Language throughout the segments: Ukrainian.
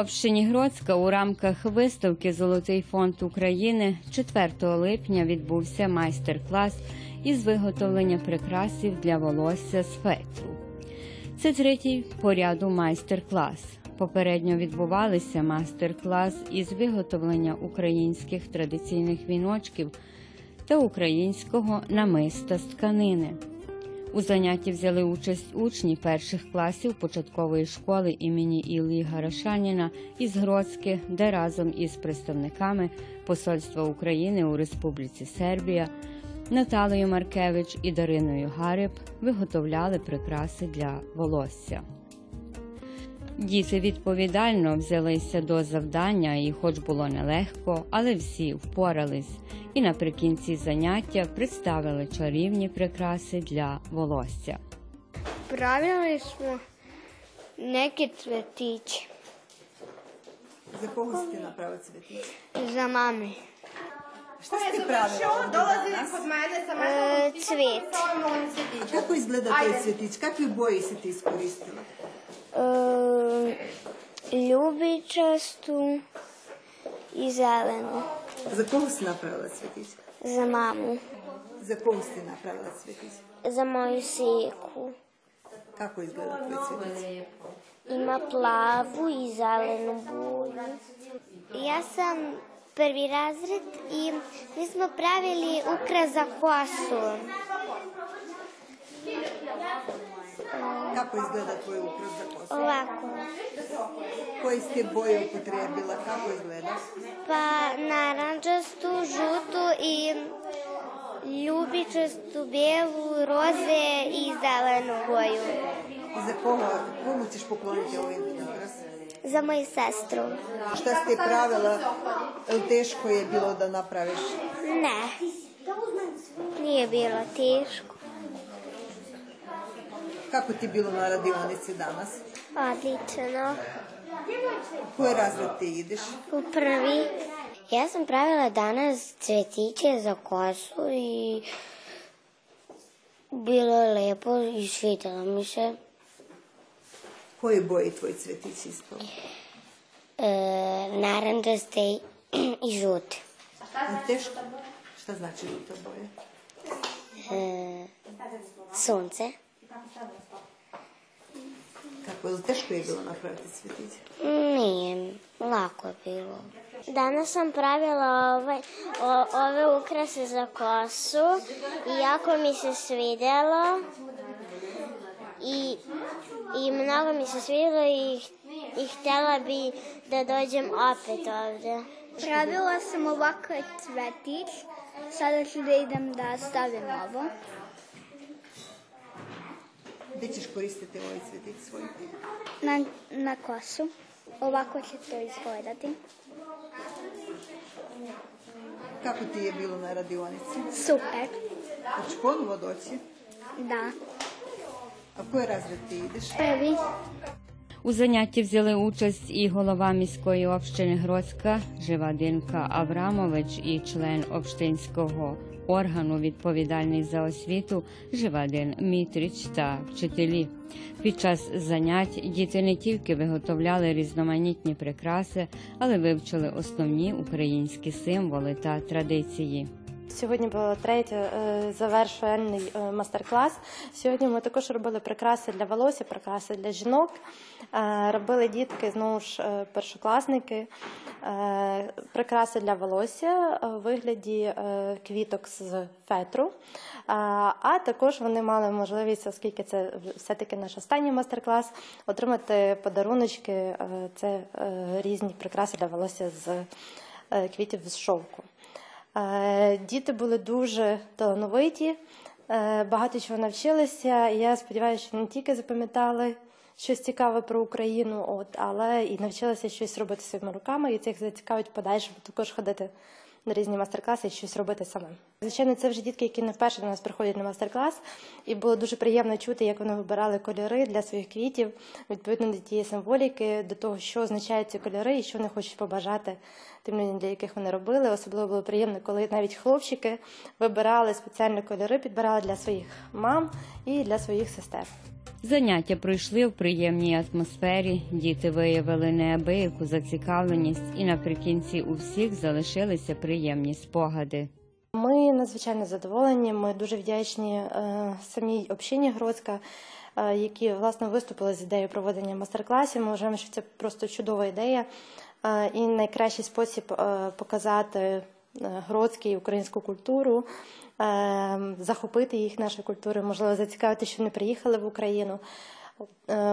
Общині Гроцька у рамках виставки Золотий фонд України 4 липня відбувся майстер-клас із виготовлення прикрасів для волосся з фетру. Це третій по ряду майстер-клас. Попередньо відбувалися майстер-клас із виготовлення українських традиційних віночків та українського намиста з тканини. У занятті взяли участь учні перших класів початкової школи імені Іллі Гарашаніна із Гроцьки, де разом із представниками Посольства України у Республіці Сербія Наталою Маркевич і Дариною Гариб виготовляли прикраси для волосся. Діти відповідально взялися до завдання, і хоч було нелегко, але всі впорались. І наприкінці заняття представили чарівні прикраси для волосся. Pravili smo neki cvetić За кого ти za mame. Šta si ti pravila ovdje danas? E, cvet. Kako izgleda taj cvjetić? Kakve boje si ti iskoristila? E, ljubičastu i zelenu. Za koga si napravila cvjetić? Za mamu. Za koga si napravila cvjetić? Za moju siku. Kako izgleda tvoj cvjetić? Ima plavu i zelenu boju. Ja sam prvi razred i mi smo pravili ukras za kosu. Kako izgleda tvoj ukras za kosu? Ovako. Koje si ti boje upotrijebila? Kako izgleda? Pa naranđastu, žutu i ljubičastu, belu, roze i zelenu boju. I za koga, komu ćeš pokloniti ovaj ukras? Za moju sestru. Šta si ti pravila? Teško je bilo da napraviš? Ne. Nije bilo teško. Kako ti je bilo na radionici danas? Odlično. U koji razred ti ideš? U prvi. Ja sam pravila danas cvetiće za kosu i bilo je lepo i svidjelo mi se. Koje boje je tvoj cvjetić ispao? E, naranđaste i žute. Je teško? Šta znači žuta boja? E, sunce. Kako je li teško je bilo napraviti cvjetić? Nije, lako je bilo. Danas sam pravila ovaj, o, ove ukrase za kosu i jako mi se svidjelo i, i mnogo mi se svidjelo i, i htjela bi da dođem opet ovdje. Pravila sam ovakav cvetić. Sada ću da idem da stavim ovo. Gdje ćeš koristiti ovaj cvjetić svoj? Na, na kosu. Ovako će to izgledati. Kako ti je bilo na radionici? Super. Hoćeš ponovo doći? Da. A u koji razred ti ideš? Prvi. У занятті взяли участь і голова міської общини Гроцька Живадинка Аврамович, і член общинського органу, відповідальний за освіту Живадин Мітрич та вчителі. Під час занять діти не тільки виготовляли різноманітні прикраси, але вивчили основні українські символи та традиції. Сьогодні було третій е, завершальний е, мастер-клас. Сьогодні ми також робили прикраси для волосся, прикраси для жінок. Е, Робили дітки, знову ж першокласники, прикраси для волосся у вигляді квіток з фетру. А також вони мали можливість, оскільки це все-таки наш останній мастер-клас, отримати подаруночки. Це різні прикраси для волосся з квітів з шовку. Е, Діти були дуже талановиті, е, багато чого навчилися. Я сподіваюся, що не тільки запам'ятали щось цікаве про Україну, от, але і навчилися щось робити своїми руками, і це їх зацікавить в подальшому також ходити на різні майстер-класи і щось робити самим. Звичайно, це вже дітки, які не вперше до нас приходять на майстер-клас, і було дуже приємно чути, як вони вибирали кольори для своїх квітів, відповідно до тієї символіки, до того, що означають ці кольори і що вони хочуть побажати тим людям, для яких вони робили. Особливо було приємно, коли навіть хлопчики вибирали спеціальні кольори, підбирали для своїх мам і для своїх сестер. Заняття пройшли в приємній атмосфері. Діти виявили неабияку зацікавленість, і наприкінці у всіх залишилися приємні спогади. Ми надзвичайно задоволені. Ми дуже вдячні е, самій общині Гродська, е, які власне виступили з ідеєю проведення майстер-класів. Ми вважаємо, що це просто чудова ідея і найкращий спосіб е, показати е, гродський українську культуру, е, захопити їх нашої культури, можливо, зацікавити, що вони приїхали в Україну.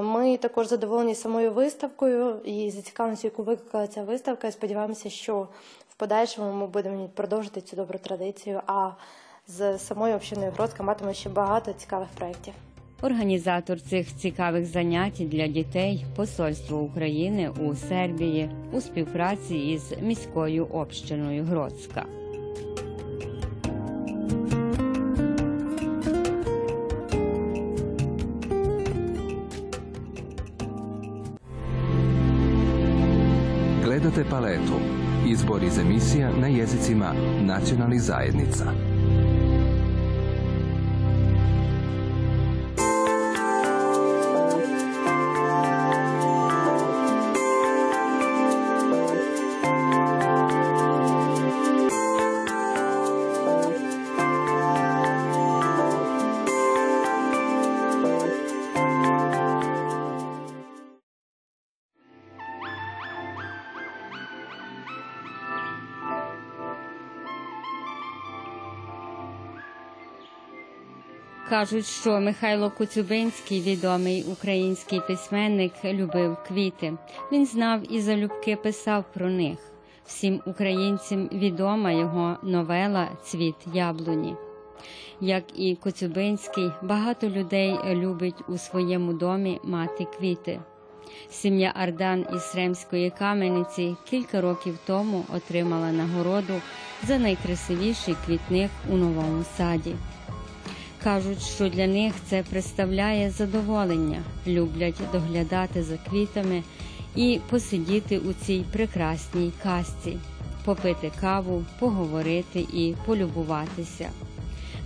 Ми також задоволені самою виставкою і зацікавленістю, яку викликала ця виставка. Сподіваємося, що в подальшому ми будемо продовжити цю добру традицію. А з самою общиною Гродська матиме ще багато цікавих проєктів. Організатор цих цікавих занять для дітей Посольство України у Сербії у співпраці із міською общиною Гродська. Gledate paletu. Izbor iz emisija na jezicima nacionalnih zajednica. Кажуть, що Михайло Коцюбинський, відомий український письменник, любив квіти. Він знав і залюбки писав про них. Всім українцям відома його новела Цвіт яблуні. Як і Коцюбинський, багато людей любить у своєму домі мати квіти. Сім'я Ардан із Ремської камениці кілька років тому отримала нагороду за найкрасивіший квітник у новому саді. Кажуть, що для них це представляє задоволення, люблять доглядати за квітами і посидіти у цій прекрасній касці, попити каву, поговорити і полюбуватися.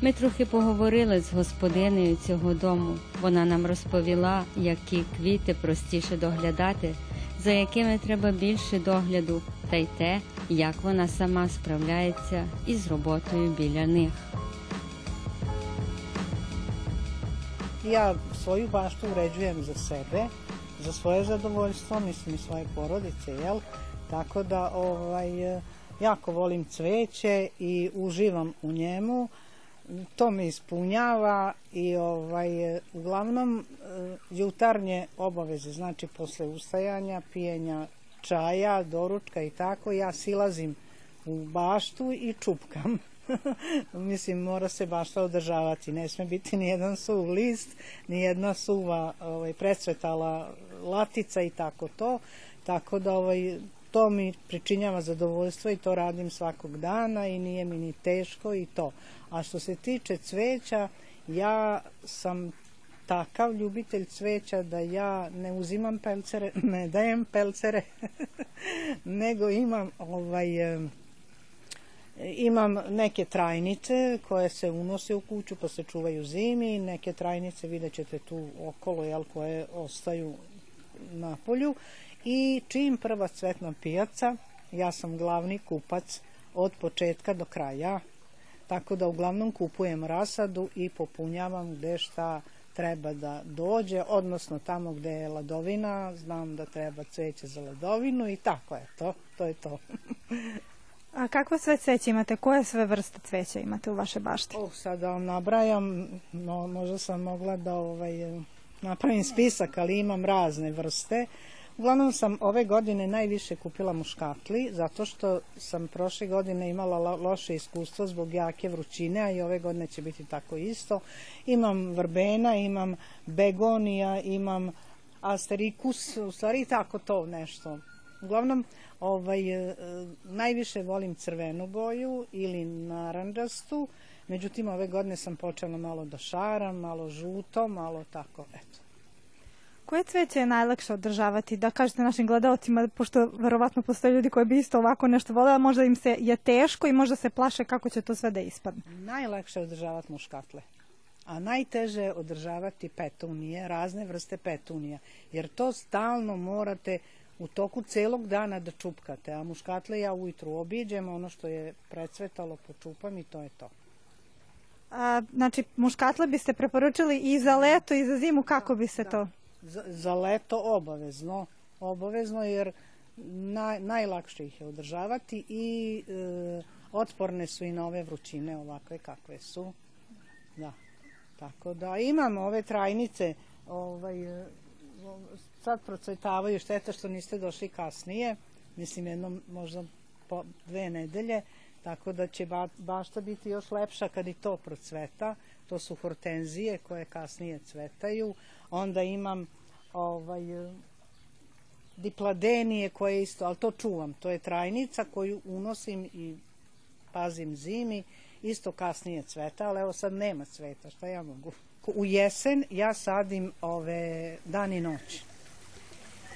Ми трохи поговорили з господинею цього дому. Вона нам розповіла, які квіти простіше доглядати, за якими треба більше догляду, та й те, як вона сама справляється із роботою біля них. Ja svoju baštu uređujem za sebe, za svoje zadovoljstvo, mislim i svoje porodice, jel? Tako da ovaj, jako volim cveće i uživam u njemu. To me ispunjava i ovaj, uglavnom e, jutarnje obaveze, znači posle ustajanja, pijenja čaja, doručka i tako, ja silazim u baštu i čupkam. Mislim, mora se bašta održavati. Ne sme biti ni jedan suv list, ni jedna suva ovaj, presvetala latica i tako to. Tako da ovaj, to mi pričinjava zadovoljstvo i to radim svakog dana i nije mi ni teško i to. A što se tiče cveća, ja sam takav ljubitelj cveća da ja ne uzimam pelcere, ne dajem pelcere, nego imam ovaj, Imam neke trajnice koje se unose u kuću pa se čuvaju zimi, neke trajnice vidjet ćete tu okolo jel, koje ostaju na polju. I čim prva cvetna pijaca, ja sam glavni kupac od početka do kraja, tako da uglavnom kupujem rasadu i popunjavam gde šta treba da dođe, odnosno tamo gde je ladovina, znam da treba cveće za ladovinu i tako je to, to je to. A kakva sve cveće imate? Koje sve vrste cveća imate u vašoj bašti? Oh, sad da vam nabrajam, no, možda sam mogla da ovaj, napravim spisak, ali imam razne vrste. Uglavnom sam ove godine najviše kupila muškatli, zato što sam prošle godine imala lo- loše iskustvo zbog jake vrućine, a i ove godine će biti tako isto. Imam vrbena, imam begonija, imam asterikus, u stvari tako to nešto. Uglavnom, ovaj, e, najviše volim crvenu boju ili naranđastu, međutim ove godine sam počela malo da šaram, malo žuto, malo tako, eto. Koje cveće je najlakše održavati? Da kažete našim gledalcima, pošto verovatno postoje ljudi koji bi isto ovako nešto voleli, a možda im se je teško i možda se plaše kako će to sve da ispadne. Najlakše je održavati muškatle. a najteže je održavati petunije, razne vrste petunija, jer to stalno morate u toku celog dana da čupkate, a muškatle ja ujutru obiđem, ono što je precvetalo počupam i to je to. A, znači, muškatle biste preporučili i za leto i za zimu, kako bi se to? Za, za leto obavezno, obavezno jer naj, najlakše ih je održavati i e, otporne su i na ove vrućine ovakve kakve su. Da. Tako da imam ove trajnice, ovaj, e, sad procvetavaju, šteta što niste došli kasnije, mislim jednom možda po dve nedelje, tako da će ba, bašta biti još lepša kad i to procveta. To su hortenzije koje kasnije cvetaju. Onda imam ovaj, dipladenije koje isto, ali to čuvam. To je trajnica koju unosim i pazim zimi. Isto kasnije cveta, ali evo sad nema cveta, šta ja mogu? U jesen ja sadim ove dan i noć.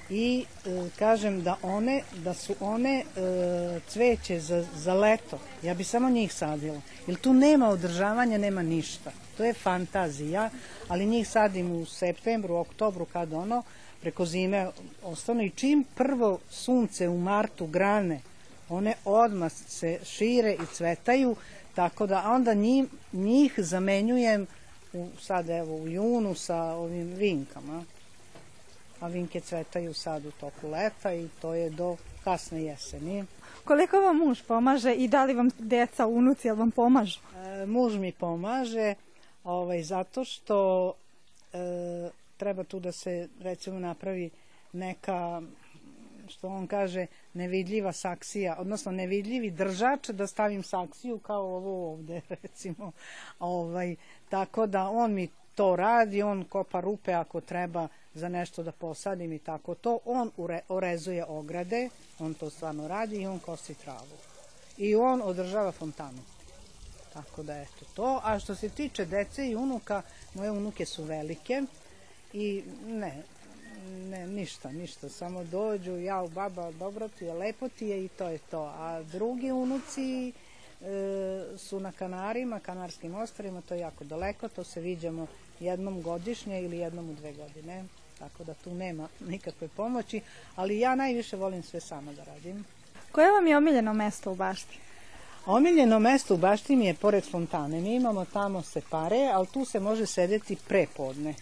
I e, kažem da one, da su one e, cveće za, za leto. Ja bi samo njih sadila. Jer tu nema održavanja, nema ništa. To je fantazija, ali njih sadim u septembru, oktobru kad ono, preko zime ostanu i čim prvo sunce u martu grane, one odmah se šire i cvetaju, tako da onda njih, njih zamenjujem u, sad evo u junu sa ovim vinkama. A vinke cvetaju sad u toku leta i to je do kasne jeseni. Koliko vam muž pomaže i da li vam deca, unuci, jel vam pomažu? E, muž mi pomaže ovaj, zato što e, treba tu da se recimo napravi neka što on kaže nevidljiva saksija, odnosno nevidljivi držač da stavim saksiju kao ovo ovde recimo. Ovaj, tako da on mi to radi, on kopa rupe ako treba za nešto da posadim i tako to. On ure, orezuje ograde, on to stvarno radi i on kosi travu. I on održava fontanu. Tako da eto to. A što se tiče dece i unuka, moje unuke su velike i ne, ne, ništa, ništa, samo dođu, ja u baba, dobro ti je, lepo ti je i to je to. A drugi unuci e, su na Kanarima, Kanarskim ostrovima, to je jako daleko, to se viđamo jednom godišnje ili jednom u dve godine. Tako da tu nema nikakve pomoći, ali ja najviše volim sve sama da radim. Koje vam je omiljeno mesto u bašti? Omiljeno mesto u bašti mi je pored fontane. Mi imamo tamo se pare, ali tu se može sedeti prepodne.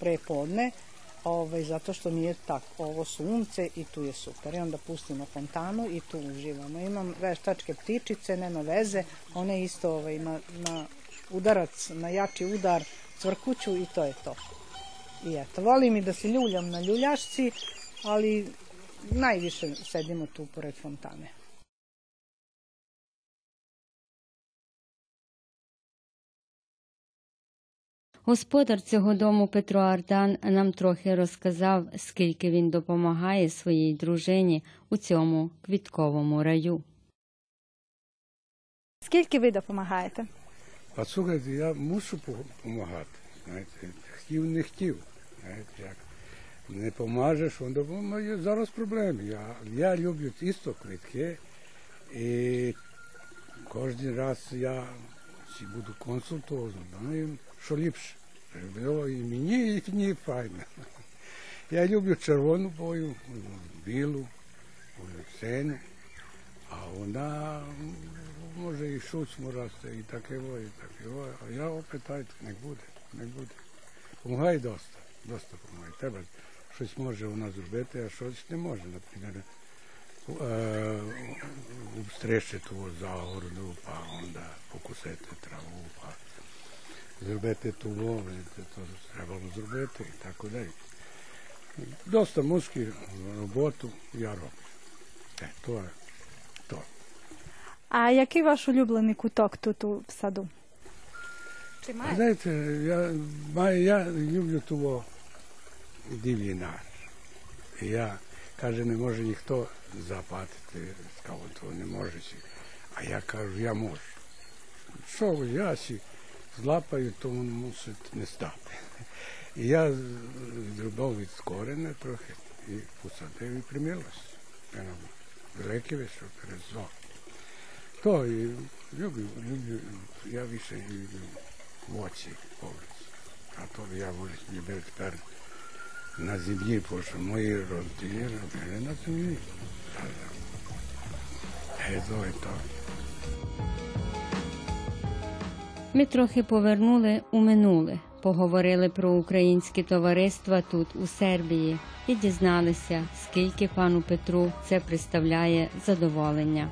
Prepodne, ovaj, zato što nije tako ovo sunce i tu je super. I onda pustimo fontanu i tu uživamo. Imam veštačke ptičice, nema veze, one isto ovaj, ima na udarac, na jači udar, cvrkuću i to je to. I eto, volim i da se ljuljam na ljuljašci, ali najviše sedimo tu pored fontane. Господар цього дому Петро Ардан нам трохи розказав, скільки він допомагає своїй дружині у цьому квітковому раю. Скільки ви допомагаєте? А слухайте, я мушу допомагати. Хотів, не хотів. Знаєте, як не помажеш, он допомагає. Зараз проблеми. Я, я люблю тісто, квітки. І кожен раз я буду консультувати, знаю, що ліпше. Було і мені, і мені файно. Я люблю червону бою, білу, синю, а вона може і шуцьму росте, і таке, во, і таке. во. А я опитаю, не буде, не буде. Помагає доста, доста помагає. Треба щось може вона зробити, а щось не може. Наприклад, е, обстрижити того загороду, а онда покусити траву, а зробити того, видите, то треба зробити і так далі. Доста музики, роботу я роблю. Е, то, то. А який ваш улюблений куток тут у в саду? Чи маєте? Знаєте, я, маю, я люблю того дивлі Я, каже, не може ніхто запатити, сказав, то не може. сі. А я кажу, я можу. Що ви, я сі злапаю, то він мусить не стати. І я з- зробив від скорене трохи і посадив і примилось. Воно велике вийшло перед зо. І люблю, люблю, я більше люблю в оці овець. a to by ja volio byl tepер na землі, бо що мої родини робили на землі. Е, то і то. Ми трохи повернули у минуле, поговорили про українські товариства тут, у Сербії, і дізналися, скільки пану Петру це представляє задоволення.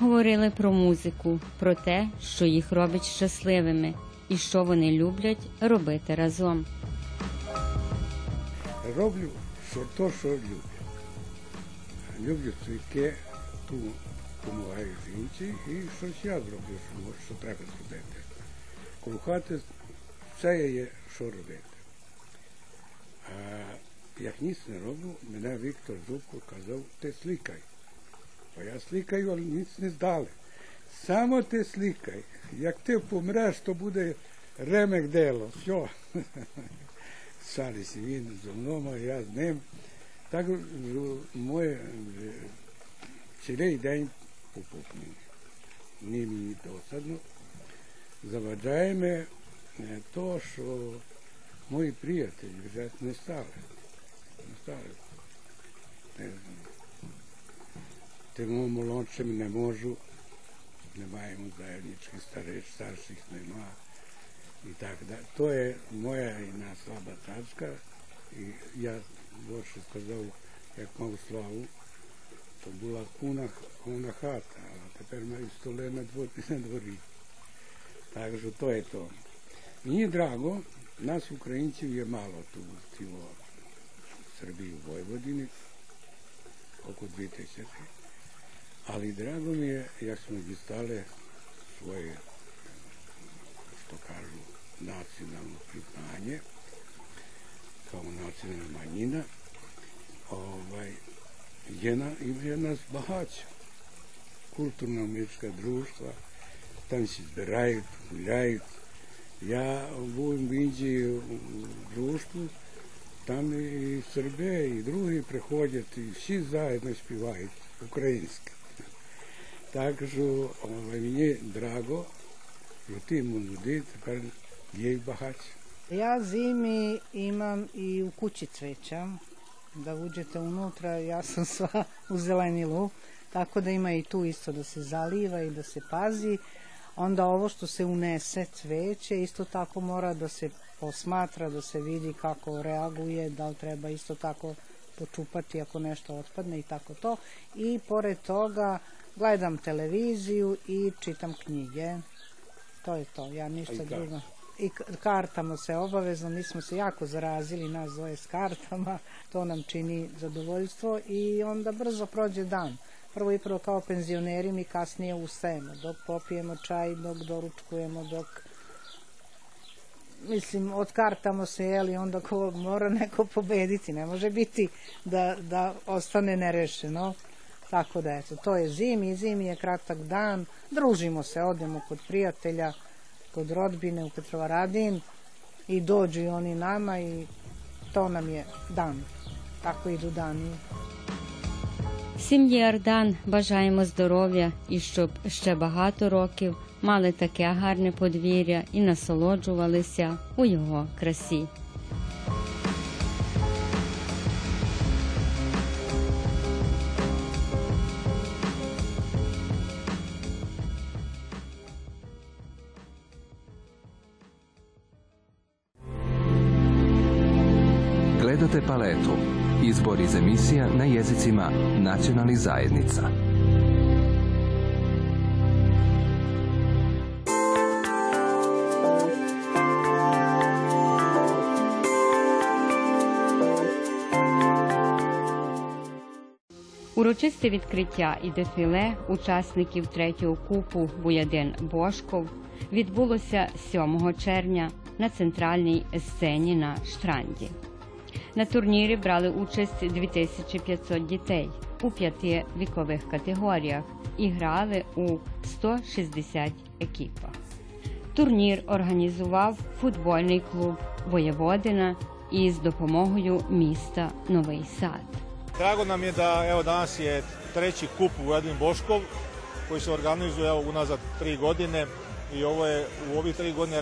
Говорили про музику, про те, що їх робить щасливими, і що вони люблять робити разом. Роблю що то, що люблю. Люблю цвітки, ту допомагаю жінці і щось я зроблю, що, що треба зробити. Коло хати все є, що робити. А як ніц не роблю, мене Віктор Зубко казав, ти слікай. Бо я слікаю, але ніц не здали. Само ти слікай. Як ти помреш, то буде ремек дело. Все. Сались він зо мною, я з ним. Так моє цілий день попутний. Ні мені досадно. Заважаємо е, то, що мої приятелі вже не стали. Не стали. Е, Тим молодшим не можу. Не маємо заєднички старих, старших нема. І так далі. То є моя одна слаба тачка. І я більше сказав, як мав славу, то була куна, куна хата, а тепер маю столи на дворі, на дворі. Так що то є то. Мені драго, нас українців є мало тут, в ціло, в Srbiji, u Vojvodini, oko 2000. Ali drago mi je, jak smo distale svoje, što kažu, nacionalno priznanje, kao nacionalna manjina, ovaj, je, na, je nas bahaća. Kulturno-američka društva, там всі збирають, гуляють. Я був в Індії в дружбу, там і Сербія, і другі приходять, і всі заедно співають українське. Так що о, мені драго, що ті люди тепер є багаті. Ja zimi imam i u kući cveća, da uđete unutra, ja sam sva u zelenilu, tako da ima i tu isto da se zaliva i da se pazi. Onda ovo što se unese cveće, isto tako mora da se posmatra, da se vidi kako reaguje, da li treba isto tako počupati ako nešto otpadne i tako to. I pored toga gledam televiziju i čitam knjige. To je to, ja ništa drugo. I k- kartama se obavezno, mi smo se jako zarazili nas dvoje s kartama, to nam čini zadovoljstvo i onda brzo prođe dan. Prvo i prvo kao penzioneri mi kasnije ustajemo, dok popijemo čaj, dok doručkujemo, dok mislim, otkartamo se, jeli, onda ko mora neko pobediti, ne može biti da, da ostane nerešeno. Tako da, eto, to je zimi, zimi je kratak dan, družimo se, odemo kod prijatelja, kod rodbine u Petrovaradin i dođu i oni nama i to nam je dan. Tako idu dani. Сім'ї Ардан бажаємо здоров'я і щоб ще багато років мали таке гарне подвір'я і насолоджувалися у його красі. Emisija na jezicima nacionalnih zajednica. Урочисте відкриття і дефіле учасників третього купу Буядин Бошков відбулося 7 червня на центральній сцені на Штранді. На турнірі брали участь 2500 дітей у п'яти вікових категоріях і грали у 160 екіпах. Турнір організував футбольний клуб Воєводина із допомогою міста Новий Сад. Drago nam je da evo danas je treći kup u Vojvodini Boškov koji se organizuje evo unazad tri godine i ovo je u ovih tri godine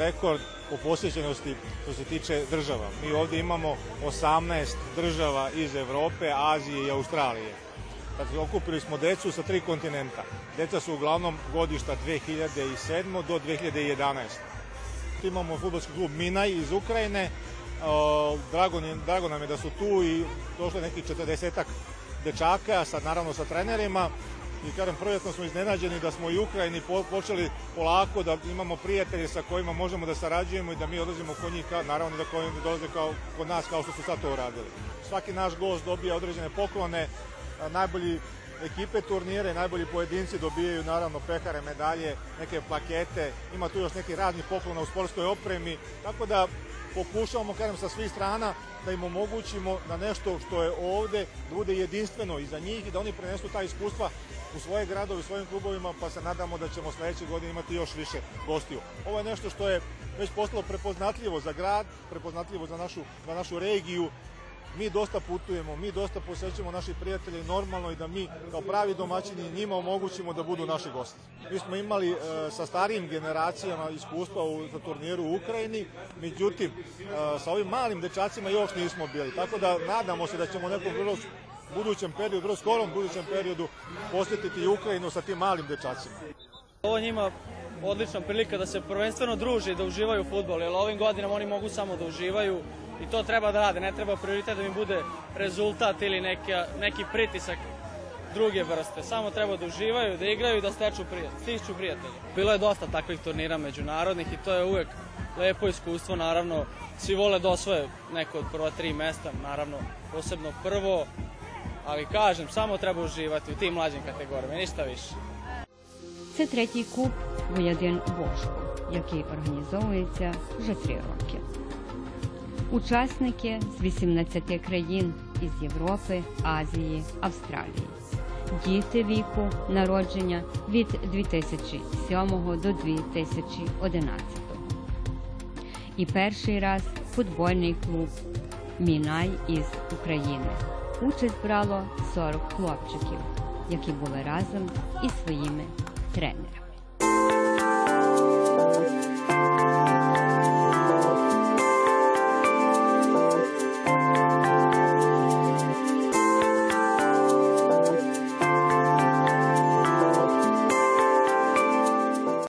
po posjećenosti što se tiče država. Mi ovdje imamo 18 država iz Europe, Azije i Australije. Dakle, okupili smo decu sa tri kontinenta. Deca su uglavnom godišta 2007. do 2011. Tu imamo futbolski klub Minaj iz Ukrajine. O, Drago, drago nam je da su tu i došlo nekih 40 dečaka, sad naravno sa trenerima. I kažem, prvjetno smo iznenađeni da smo i Ukrajini po- počeli polako, da imamo prijatelje sa kojima možemo da sarađujemo i da mi odlazimo kod njih, kao- naravno da koji ne dolaze kao, kod nas kao što su sad to uradili. Svaki naš gost dobija određene poklone, najbolji ekipe turnire, najbolji pojedinci dobijaju naravno pehare, medalje, neke plakete, ima tu još neki radni poklona u sportskoj opremi, tako da pokušavamo, kažem, sa svih strana da im omogućimo da nešto što je ovde da bude jedinstveno i za njih i da oni prenesu ta iskustva u svoje gradove, u svojim klubovima, pa se nadamo da ćemo sledeće godine imati još više gostiju. Ovo je nešto što je već postalo prepoznatljivo za grad, prepoznatljivo za našu, za našu regiju, mi dosta putujemo, mi dosta posećujemo naših prijatelja i normalno i da mi kao pravi domaćini njima omogućimo da budu naši gosti. Mi smo imali e, sa starijim generacijama iskustva u, za turniru u Ukrajini, međutim e, sa ovim malim dečacima još nismo bili. Tako da nadamo se da ćemo nekom vrlo budućem periodu, vrlo skorom budućem periodu posjetiti Ukrajinu sa tim malim dečacima. Ovo njima odlična prilika da se prvenstveno druže i da uživaju u futbol, jer ovim godinama oni mogu samo da uživaju i to treba da rade, ne treba prioritet da im bude rezultat ili neka, neki pritisak druge vrste. Samo treba da uživaju, da igraju i da steču prijatelje, stiču prijatelje. Bilo je dosta takvih turnira međunarodnih i to je uvek lepo iskustvo, naravno. Svi vole da osvoje neko od prva tri mesta, naravno posebno prvo, ali kažem, samo treba uživati u tim mlađim kategorijama, ništa više. Це третій куб Воядин Бошко, який організовується вже три роки. Учасники з 18 країн із Європи, Азії, Австралії. Діти віку народження від 2007 до 2011. І перший раз футбольний клуб Мінай із України. Участь брало 40 хлопчиків, які були разом із своїми тренерами.